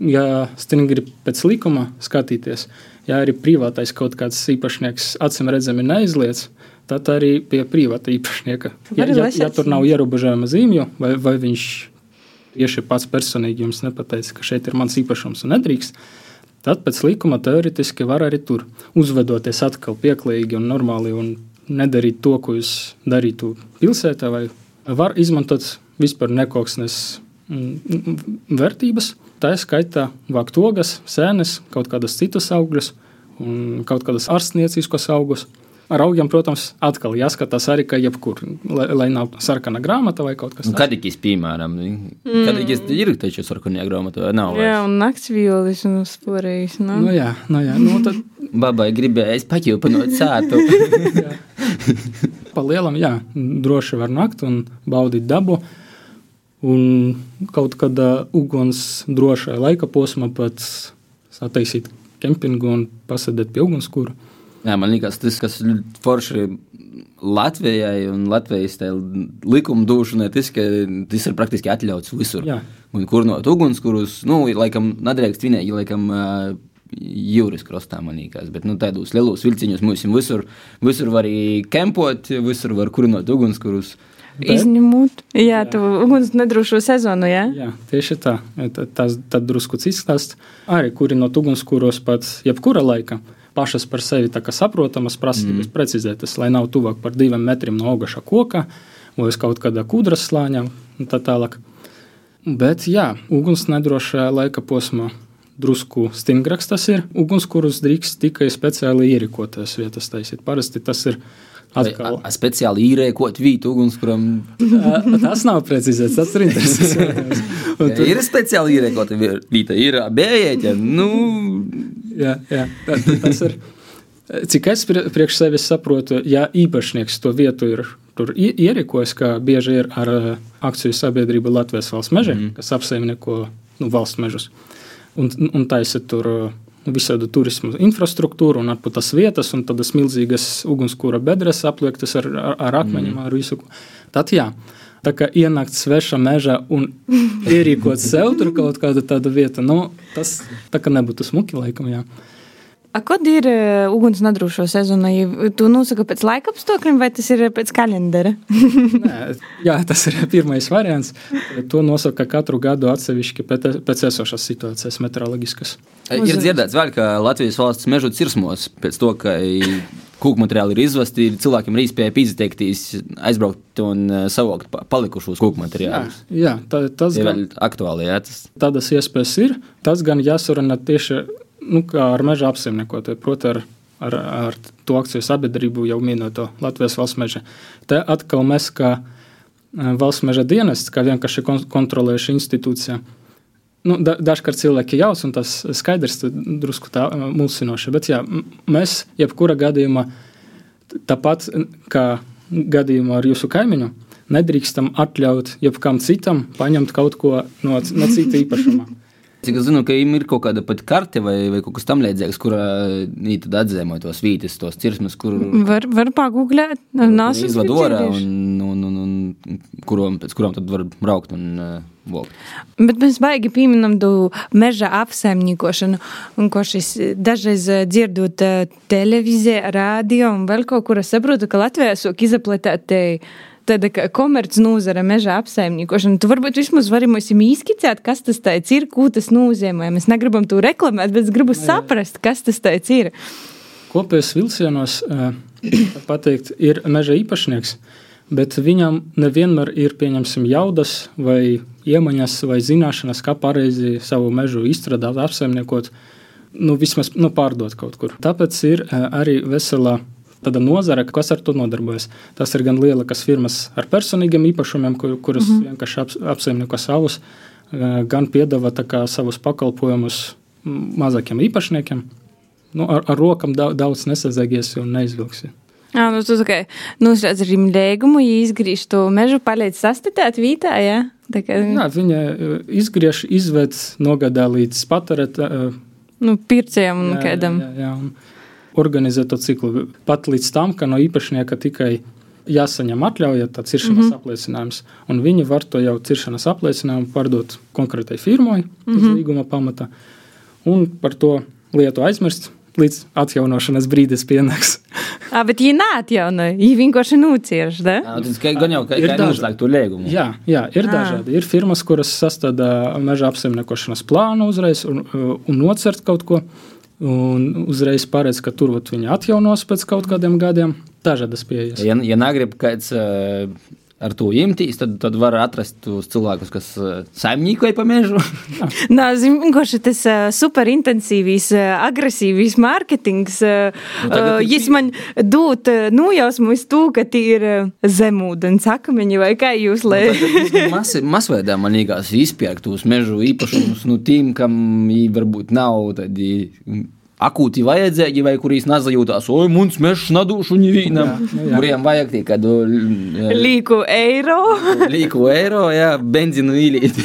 ja stingri pēc likuma skatīties, ja arī privātais kaut kāds īpašnieks acīm redzami neizliedz, tad arī pie privāta īpašnieka. Ja, ja, ja tur nav ierobežojuma zīmju, vai, vai viņš tieši pats personīgi jums nepateica, ka šeit ir mans īpašums un nedrīkst, tad pēc likuma teoretiski var arī tur uzvedoties atkal pieklājīgi un normāli un nedarīt to, ko jūs darītu pilsētā, vai var izmantot vispār nekoksnes mm, vērtības. Tā ir skaitā vākt ogas, sēnes, kaut kādas citas augļus un kaut kādas ārstnieciskas augus. Ar augiem, protams, atkal jāskatās arī, ka jebkur, lai, lai nav sarkana grāmata vai kaut kas tāds. Kadīgis, piemēram, mm. kadīgis ir taču sarkanajā grāmatā, vai nav? Jā, un naktsviolis un sporējis. Nu, nu jā, nu jā. Nu, tad... Babai gribēja, es paķilpanot sātu. pa lielam, jā, droši var nakt un baudīt dabu. Un kaut kādā uguns drošā laika posmā pat sataisīt kempingu un pasēdēt pie ugunskura. Jā, man liekas, tas, kas forši Latvijai un Latvijas likuma došanai, tas, tas ir praktiski atļauts visur. Jā. Un kur no ugunskurus, nu, laikam, nedrīkst vinēt, laikam, jūras krastā, man liekas. Bet nu, tādos lielos vilciņos mums visur, visur var arī kempot, visur var kurinot ugunskurus. Bet, Izņemot, jā, tu uguns nedrošo sezonu, jā? Jā, tieši tā. Tas tad drusku cits stāsts. Arī kurinot ugunskuros pat jebkura laika pašas par sevi saprotamas prasības, mm. precizētas, lai nav tuvāk par diviem metriem no augaša koka vai uz kaut kāda kūdras slāņa un tā tālāk. Bet, jā, uguns nedrošajā laika posmā drusku stingrāks tas ir. Ugunskurus drīkst tikai speciāli ierīkoties vietas taisīt. Parasti tas ir Atkal. A, a speciāli īrēkot vītu ugunskuram. tas nav precizēts, tas ir interesants. tur... Ir speciāli īrēkota vīta, ir bējiet, nu... jā, jā, tas ir. Cik es priekš sevis saprotu, ja īpašnieks to vietu ir tur ierīkojis, kā bieži ir ar akciju sabiedrību Latvijas valsts meži, mm. kas apsaimnieko nu, valsts mežus, un, un taisa tur visādu turismu infrastruktūru un atpūtas vietas, un tādas milzīgas ugunskura bedres apliektas ar, ar, ar akmeņiem, mm. ar visu. Tad jā. Tā kā ienākt svešā mežā un ierīkot sev tur kaut kādu tādu vietu, nu, tas tā kā nebūtu smuki laikam. Jā. A, kad ir uh, uguns nedrošo sezona? Tu nosaka pēc laika apstākļiem, vai tas ir pēc kalendara? Nē, jā, tas ir pirmais variants. To nosaka katru gadu atsevišķi pēc, pēc esošās situācijas meteoroloģiskas. Ir dzirdēts vēl, ka Latvijas valsts mežu cirsmos pēc to, ka kūku materiāli ir izvesti, cilvēkiem ir iespēja izteikties, aizbraukt un savākt palikušos kūku materiālus. Jā, jā tā, tas ir aktuāli. Jā, tas... Tādas iespējas ir. Tas gan jāsarunā tieši nu, ar meža apsaimniekotāju, proti, ar, ar, ar to akciju sabiedrību jau minēto Latvijas valsts meža. Te atkal mēs, kā e, valsts meža dienests, kā vienkārši kontrolējuša institūcija, nu, da, dažkārt cilvēki jauc, un tas skaidrs, drusku tā e, mulsinoši, bet jā, mēs jebkura gadījumā, tāpat kā gadījumā ar jūsu kaimiņu, nedrīkstam atļaut jebkam citam paņemt kaut ko no, no cita īpašuma. Cik es zinu, ka ir kaut kāda pat karte vai, vai kaut kas tamlīdzīgs, kurā viņi atzīmē tos vītis, tos cirsmas, kur var, var pagūglēt, nav izved orā un, un, un, un kurom, pēc kurām tad var braukt un uh, vokt. Bet mēs baigi pieminam tu meža apsaimniekošanu, un ko šis dažreiz dzirdot televīzijā, rādio un vēl kaut kur es saprotu, ka Latvijā sok izapletēt te tāda komerces nozara, meža apsaimniekošana. Tu varbūt vismaz vari mums izskicēt, kas tas ir, ko tas nozīmē. Mēs negribam to reklamēt, bet es gribu Jā. saprast, kas tas ir. Kopējos vilcienos pateikt, ir meža īpašnieks, bet viņam nevienmēr ir pieņemsim jaudas vai iemaņas vai zināšanas, kā pareizi savu mežu izstrādāt, apsaimniekot, nu, vismaz nu, pārdot kaut kur. Tāpēc ir arī vesela tāda nozare, kas ar to nodarbojas. Tas ir gan lielas firmas ar personīgiem īpašumiem, kur, kuras mm -hmm. vienkārši ap, apsaimnieko savus, eh, gan piedāvā savus pakalpojumus mazākiem īpašniekiem. Nu, ar, ar rokam daudz, nesazagies un neizvilksi. Jā, nu, tu tikai noslēdz ar viņu lēgumu, ja izgriež to mežu, paliec sastatēt vītā, jā? Tā kā, Jā, viņa eh, izgriež, izved, nogadā līdz patērēt. nu, pircējiem un kādam. Jā, jā, un organizē to ciklu. Pat līdz tam, ka no īpašnieka tikai jāsaņem atļauja, tā ciršanas mm -hmm. apliecinājums, un viņi var to jau ciršanas apliecinājumu pārdot konkrētai firmai mm -hmm. līguma pamata, un par to lietu aizmirst. Līdz atjaunošanas brīdis pienāks. Ah, bet viņi neatjaunoja, viņi vienkārši? Jā, tas ka- gan jau kā Ir noslēgtu līgumu. Jā, jā ir Ā. dažādi. Ir firmas, kuras sastāda meža apsaimniekošanas plānu uzreiz un, un nocert kaut ko. Un uzreiz paredz, ka tur viņi atjaunos pēc kaut kādiem gadiem. Dažādas pieejas. Ja, ja negrib kāds uh, ar to imtīs, tad, tad var atrast tos cilvēkus, kas uh, saimniekoja pa mežu. Nā, zin, vienkārši tas uh, superintensīvs, uh, agresīvs mārketings, Nu, jis man uh, nojausmu uz to, ka tie ir zemūdens akmeņi vai kā jūs, lai... Mas, masveidā man liekas, izpērkt tos mežu īpašumus no tiem, kam varbūt nav tādi akūti vajadzīgi, vai kurīs nezajūtās, oi, mums mežs nadūšu nevīnam, kuriem vajag tie kādu Līku eiro. līku eiro, jā, benzinu īlīt.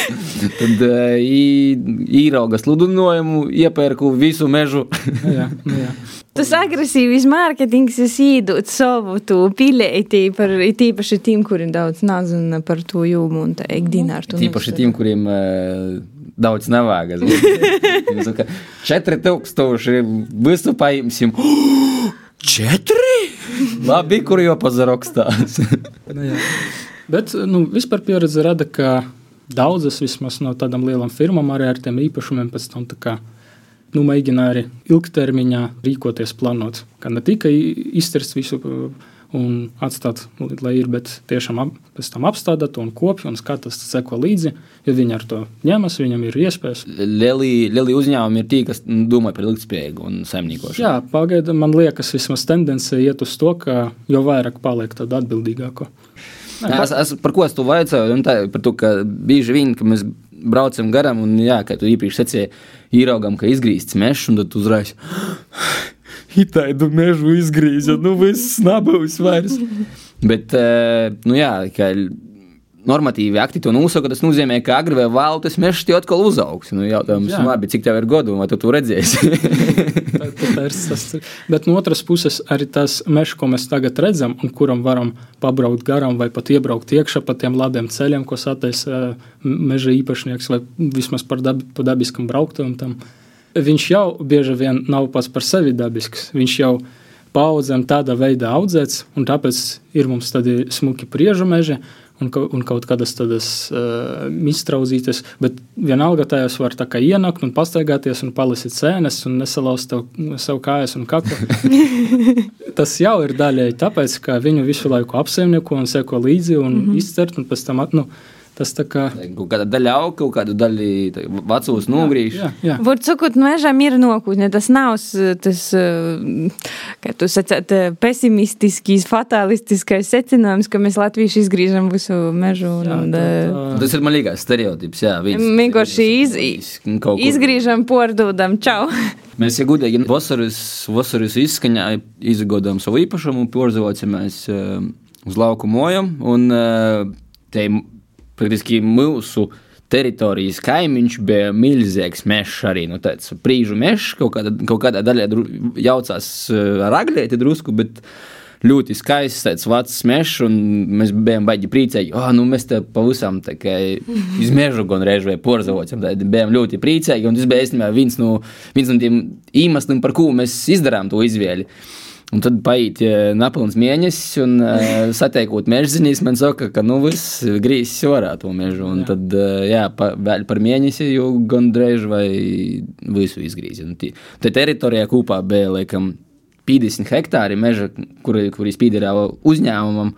Tad uh, īrauga sludinājumu, iepērku visu mežu. jā, nu jā. Tas agresīvs mārketings ir iedot savu to pilēti par tīpaši tiem, kuriem daudz nezina par to jūmu un tā ikdienā ar to. Tīpaši tiem, kuriem uh, daudz Četri tūkstoši visu paimsim. Četri? Labi, kur jau pazarokstās. Nu, jā. Bet nu, vispār pieredze rada, ka daudzas vismaz no tādām lielām firmām arī ar tiem īpašumiem pēc tam tā kā, nu, mēģina arī ilgtermiņā rīkoties, plānot. Ka ne tikai izterst visu uh, un atstāt, lai ir, bet tiešām ap, pēc tam apstādāt un kopju un skatās, seko līdzi, jo viņi ar to ņemas, viņam ir iespējas. Lieli, uzņēmumi ir tie, kas nu, domā par ilgspējīgu un saimniekošanu. Jā, pagaidām man liekas, vismaz tendence iet uz to, ka jo vairāk paliek tādu atbildīgāko. Jā, es, es, par ko es to vajadzēju? Un Tā, par to, ka bieži vien, kad mēs braucam garām, un, jā, kā tu īpaši secēji, ieraugam, ka izgrīzts mežs, un tad uzreiz. Itaidu mežu izgrīza, nu viss nabūs vairs. Bet, eh, nu jā, ka normatīvi akti to nosaka, tas nozīmē, ka agri vai vēl tas mežs tie atkal uzaugs. Nu, jautājums, Jā. labi, cik tev ir godu, vai tu to redzēsi? Tā, tā, ir tas, bet no otras puses, arī tas mežs, ko mēs tagad redzam, un kuram varam pabraukt garām, vai pat iebraukt iekšā pa tiem labiem ceļiem, ko sataisa meža īpašnieks, vai vismaz par dab, pa dabiskam brauktuvam. Tam. Viņš jau bieži vien nav pats par sevi dabisks. Viņš jau paudzēm tādā veidā audzēts, un tāpēc ir mums tādi smuki priežu meži. Un, un kaut kādas tādas uh, iztrauzītas, bet vienalga tajos var tā kā ienākt un pastaigāties un palasīt sēnes un nesalauzt savu kājas un kaklu. Tas jau ir daļēji tāpēc, ka viņu visu laiku apsaimnieko un seko līdzi un mm -hmm. izcert, un pēc tam at- nu, tas tā kā. Kaut kāda daļa auga, kaut kādu daļu tā, vecos nogriež. Vārds sakot, mežam ir nākotne. Tas nav s- tas, eh, kā tu sacāt, eh, pesimistiskais, fatalistiskais secinājums, ka mēs latvieši izgriežam visu mežu. Un, Jā, un, tā- eh, tā- Tas ir liekas stereotips. Jā, viens- Vienkārši iz, izgriežam, pārdodam, čau! Mēs jau gudīgi vasaras, vasaras izskaņā izgodām savu īpašumu, porzovamies uh, uz lauku mojam, un te praktiski mūsu teritorijas kaimiņš bija milzīgs mežs arī, nu tāds prīžu mežs, kaut kādā, kaut kādā daļā jaucās ar aglēti drusku, bet ļoti skaists, tāds vecs mežs, un mēs bijām baigi priecīgi. Oh, nu mēs te pavisam iz mežu gan reiz vai porzavocam, tad bijām ļoti priecīgi, un tas bija īstenībā viens no, viens no tiem iemesliem, par ko mēs izdarām to izvēli. Un tad paiet nepilns mēnesis, un satiekot mežzinīs, man saka, ka nu viss grīzis varā to mežu. Un jā. tad, jā, pa, vēl par mēnesi jau gandrīz vai visu izgrīzi. Te teritorijā kopā bija, laikam, 50 hektāri meža, kuri, kuri spīdēja uzņēmumam,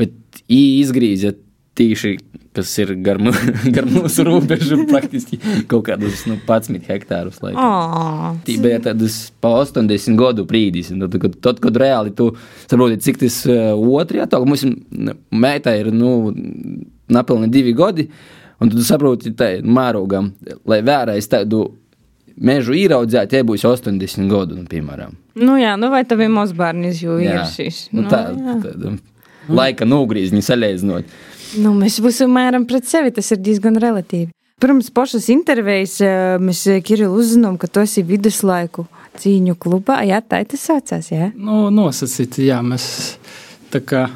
bet izgrīza tīši, kas ir gar, gar mūsu robežu, praktiski kaut kādus nu, 11 hektārus. Oh, Tī bija tādas pa 80 gadu brīdis. Tad, kad, tad, kad reāli tu saproti, cik tas uh, otrajā tā, mums meitai ir, nu, napilni divi gadi. Un tu saproti, ka mērogam, lai vērais tādu mežu ieraudzēt, tie būs 80 gadu, nu, piemēram. Nu jā, nu vai tev ir mazbērnis, jo Jā. ir šis. Nu, tā, tāda laika nogriezni salīdzinot. Nu, mēs būsim mēram pret sevi, tas ir diezgan relatīvi. Pirms pašas intervijas eh, mēs eh, Kirilu uzzinām, ka tu esi viduslaiku cīņu klubā. Jā, tā tas saucās, jā? Nu, nosacīt, jā, mēs tā kā,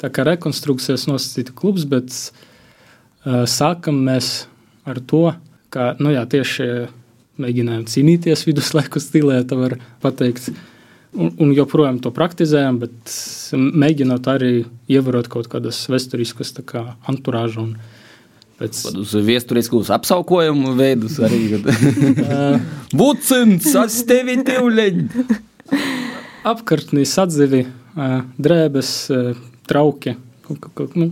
tā kā rekonstrukcijas nosacītu klubs, bet uh, sākam mēs ar to, ka, nu jā, tieši mēģinājām cīnīties viduslaiku stilē, tā var pateikt. Un, un joprojām to praktizējam, bet mēģinot arī ievērot kaut kādas vēsturiskas kā anturāžu un pēc Uz viesturiskus apsaukojumu veidus arī. Tevi tivleņi! apkārtnīs atzivi, ā, drēbes, trauki. Nu,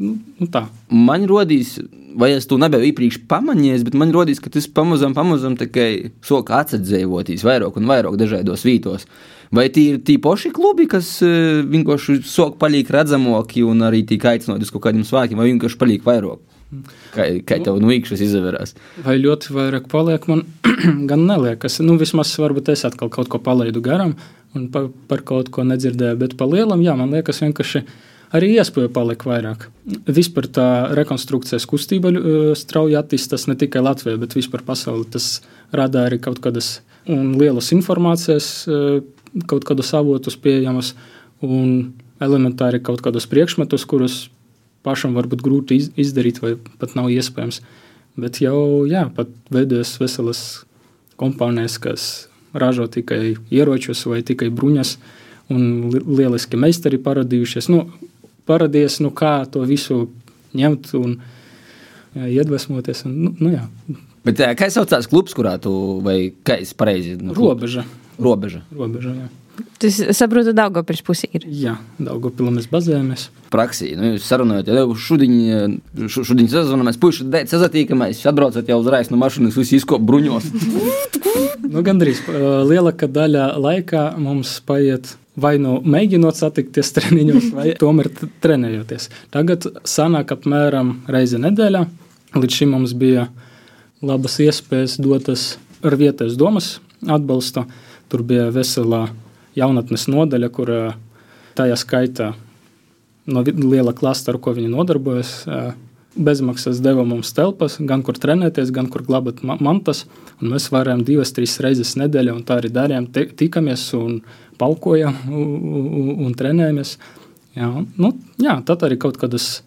nu, nu tā. Man rodīs, vai es to nebiju iepriekš pamanījis, bet man rodīs, ka tas pamazām, pamazām tikai soka atsadzīvotīs vairāk un vairāk dažādos vītos. Vai tie ir tie paši klubi, kas eh, vienkārši sok paliek redzamāki un arī tiek aicināti uz kaut kādiem svēkiem, vai vienkārši paliek vairāk? Kā, kā tev no īkšķis izvērās? Vai ļoti vairāk paliek, man gan neliekas. Nu, vismaz varbūt es atkal kaut ko palaidu garām un par, par kaut ko nedzirdēju, bet par lielam, jā, man liekas vienkārši arī iespēja paliek vairāk. Vispār tā rekonstrukcijas kustība ļu- strauji attīstās ne tikai Latvijā, bet vispār pasaulē. Tas rada arī kaut kādas lielas informācijas, eh, kaut kādus avotus pieejamus un elementāri kaut kādus priekšmetus, kurus pašam varbūt grūti iz, izdarīt, vai pat nav iespējams. Bet jau jā, pat veidojas veselas kompānijas, kas ražo tikai ieročus vai tikai bruņas, un li lieliski meistari parādījušies. Nu, parādījies, nu, kā to visu ņemt un jā, iedvesmoties. Un, nu, nu, jā. Bet kā saucās klubs, kurā tu, vai kā es pareizi? nu, Robeža. Robeža. Robeža jā. Tas, saprotu, Daugavpils pusē ir. jā, Daugopilā mēs bazējamies. praksī. Nu, jūs sarunājat, jau šodien, šodien sezonā mēs puiši sazatīkamies, atbraucat jau uzreiz no mašīnas, visi izkop bruņos. Nu, gandrīz lielākā daļa laika mums paiet vai nu mēģinot satikties treniņos, vai tomēr trenējoties. Tagad sanāk apmēram reizi nedēļā. Līdz šim mums bija labas iespējas dotas ar vietējas domas atbalstu. Tur bija vesela jaunatnes nodaļa, kur tajā skaitā no liela klasta, ar ko viņi nodarbojas. Bezmaksas deva mums telpas, gan kur trenēties, gan kur glabāt ma- mantas. Mēs varējām divas, trīs reizes nedēļā, un tā arī darījām. Tikamies un palkojam un, un, trenējamies. Jā, nu, jā, tad arī kaut kādas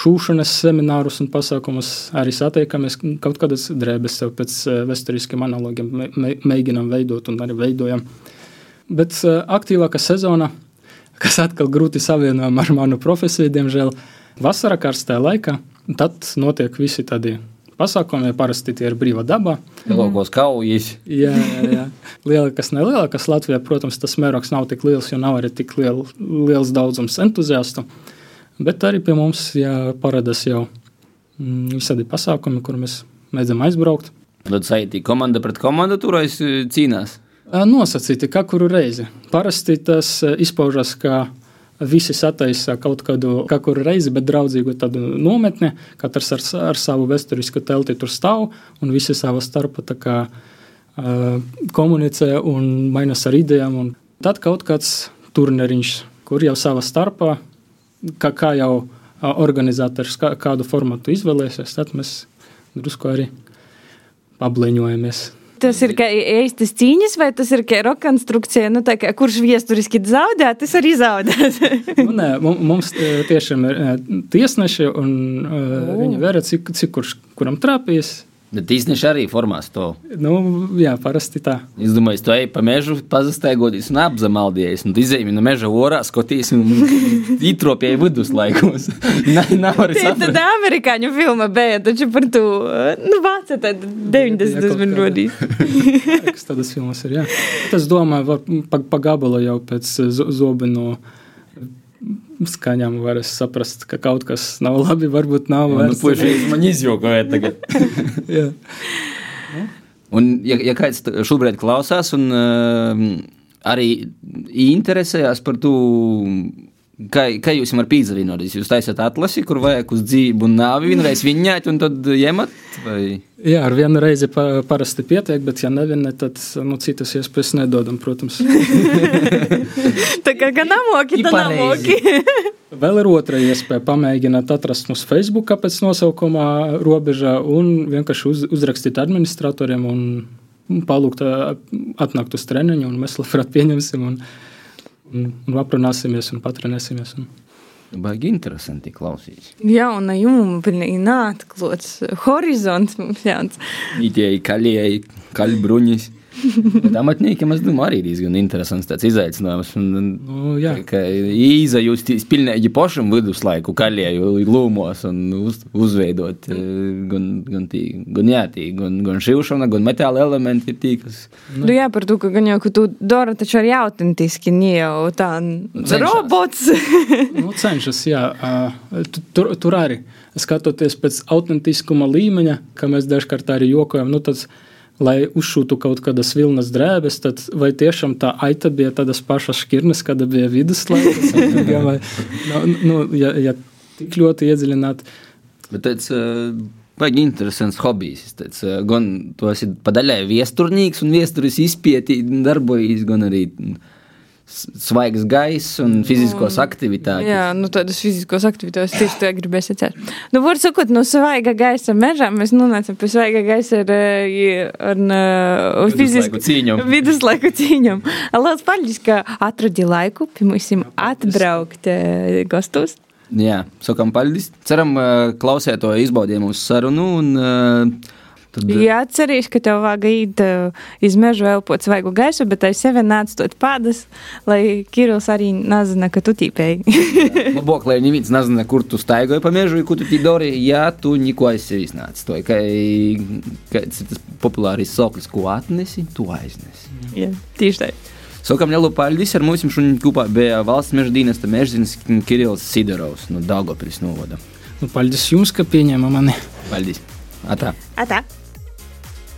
šūšanas seminārus un pasākumus arī satiekamies. Kaut kādas drēbes sev pēc eh, vēsturiskiem analogiem mē- mē- mēģinām veidot un arī veidojam. Bet uh, aktīvākā sezona, kas atkal grūti savienojama ar manu profesiju, diemžēl, vasarā karstajā laikā, tad notiek visi tādi pasākumi, parasti tie ir brīvā dabā. Lielākos kaujas. Jā, jā, jā. lielākas, nelielākas Latvijā, protams, tas mērogs nav tik liels, jo nav arī tik liel, liels daudzums entuziastu. Bet arī pie mums jā, parādās jau mm, visādi pasākumi, kur mēs mēdzam aizbraukt. Tad saitī komanda pret komandu turais eh, cīnās. Nosacīti katru reizi. Parasti tas ā, izpaužas, ka visi sataisa kaut kādu katru reizi, bet draudzīgu tādu nometni. Katrs ar, ar savu vēsturisku telti tur stāv un visi savā starpā kā, uh, komunicē un mainās ar idejām. Un tad kaut kāds turnīriņš, kur jau savā starpā, kā, kā jau organizators kā, kādu formatu izvēlēsies, tad mēs drusku arī pablēņojamies. Tas ir īstas cīņas, vai tas ir rekonstrukcija? Nu, kā kurš viesturiski zaudē, tas arī zaudēs. Nu, nē, mu- mums eh, tiešām ir eh, tiesneši, un uh, viņi vēra, cik, cik kurš kuram trāpījis. Bet īstenībā arī formās to. Nu, jā, parasti tā. Es domāju, tu ej pa mežu, pazastaigoties un apzamaldies. Tu izēji no meža orā, skaties un ītropēji viduslaikos. Nav arī Tā tad saprast. amerikāņu filma bija, taču par to, nu, vāca tad 90 man rodīs. Kas tādas filmas ir? Jā. Tas, domāju, var pa, pa gabalu jau pēc eh, zo- zobenu skaņām var saprast, ka kaut kas nav labi, varbūt nav. Nu, vērts. puiši, man izjokoja tagad. Jā. Un, ja, ja kāds šobrīd klausās un uh, arī interesējās par to Kā, kā jūs varat pīzavinoties? Jūs taisat atlasi, kur vajag uz dzīvu un nāvi vienreiz viņāt, un tad iemat? Vai? Jā, ar vienu reizi pa, parasti pietiek, bet, ja nevienē, tad nu, citas iespējas nedodam, protams. Tā kā gan amoki, tad amoki. Vēl ir otra iespēja pamēģināt atrast mūsu Facebook pēc nosaukumā robežā un vienkārši uz, uzrakstīt administratoriem un palūgt atnākt uz treniņu, un mēs labprāt pieņemsim un, un, un aprunāsimies un patrenēsimies. Un. Baigi interesanti klausīties. Jauna juma, pilnīgi nātklots horizonts mums jauns. Itie kaļieji, kaļbruņis. Bet amatniekiem, es domāju, arī diezgan interesants tāds izaicinājums. Un, Nu, jā. Ka īza jūs pilnīgi pašam viduslaiku kaļēju lūmos un uz, uzveidot eh, gan, gan, tī, gan, jā, tī, gan, gan šivšana, gan metāla elementi ir tī, kas Nu, jā, par to, ka gan jau, ka tu dari taču arī autentiski, ne jau tā Cenšas. robots. Nu, cenšas, jā. Tur, tur arī skatoties pēc autentiskuma līmeņa, kā mēs dažkārt arī jokojam, nu, tad, lai uzšūtu kaut kādas vilnas drēbes, tad vai tiešām tā aita bija tādas pašas šķirnes, kāda bija viduslaikas? vai, nu, nu, ja, ja tik ļoti iedziļināt, Bet tāds uh, baigi interesants hobijs. Es Tāds, uh, gan tu esi padaļai viesturnīgs un viesturis izpieti darbojas, gan arī s- svaigs gaiss un fiziskos aktivitātes. Jā, nu tādas fiziskos aktivitātes tieši tā gribēju secēt. Nu, var sakot, no svaiga gaisa mežā mēs nonācam pie svaiga gaisa ar, eh, ar, ar Viduslaiku cīņām. Viduslaiku cīņām. Lielas paldies, ka atradi laiku pie mums atbraukt eh, gastos. Jā, sakām paldies. Ceram, uh, klausēt to izbaudījumu mūsu sarunu. Un, uh, tad, Jā, atcerīšu, ka tev vajag iet uh, iz mežu elpot svaigu gaisu, bet aiz sevi nāc pādas, lai Kirillis arī nezina, ka tu tīpēji. Labāk, lai neviens nezina, kur tu staigoji pa mežu, ko tu dari, ja tu neko aiz sevis nāc. To, ka, kāds ir tas populārais sauklis, ko atnesi, tu aiznesi. Jā, tieši tā. Sakām lielu paldies ar mums. Šodien kopā bija valsts meža dienesta mežzinis Kirillis Sidorovs no Daugopils novada. nu, paldies jums, ka pieņēma mani. Paldies! Atā. Atā.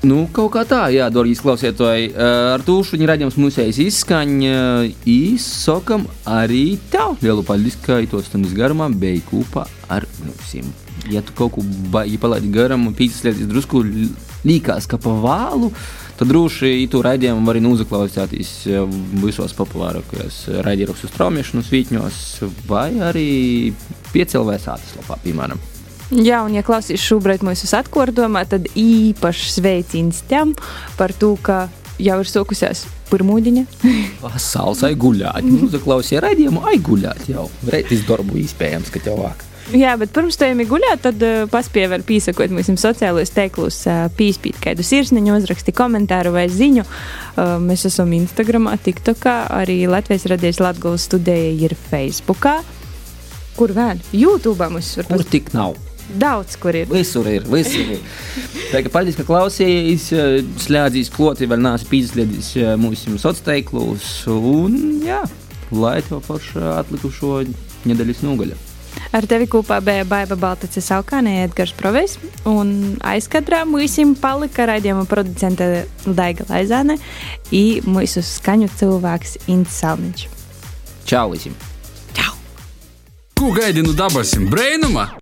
Nu, kaut kā tā, jā, dārgi klausītāji. Ar to šodien redzams mūsējas izskaņa. Īsakam arī tev lielu paldies, ka tos stundas garumā bija kopā ar mums. Ja tu kaut ko baigi palaidi garām pīcis lietas drusku līkās, ka pa vālu, tad droši tu raidījumu var arī uzaklausīties visos populārākajos raidījumos, straumēšanas vītņos vai arī piecēlvēs ātruslapā, piemēram. Jā, un ja klausīs šobrīd mūsu atkordumā, tad īpaši sveiciens tam par to, ka jau ir sokusies pirmūdiņa. Salsai guļāt. Nu, Uzaklausīja raidījumu, ai guļāt jau. Reitis darbu iespējams, ka tev vāk. Jā, bet pirms tam gulēt, tad uh, paspēja vēl piesakot mūsu sociālajos teiklus, uh, pīspīt kādu sirsniņu, uzraksti komentāru vai ziņu. Uh, mēs esam Instagramā, TikTokā, arī Latvijas radijas Latgulas studija ir Facebookā. Kur vēl? YouTube mums var Kur tik nav? Daudz, kur ir. Visur ir, visur ir. Tā kā paldies, ka klausījāties, slēdzīs kloti, vēl nāc pīzslēdzīs mūsu sociālos teiklus. Un jā, lai tev forši atlikušo nedēļas nogaļa. Ar tevi kopā bija Baiva Baltacis Alkāne, Edgars Provejs, un aizkadrā mūsim palika raidījuma producente Daiga Laizāne un mūsu skaņu cilvēks Ints Salniņš. Čau visiem! Ko gaidi no dabasim brēnuma?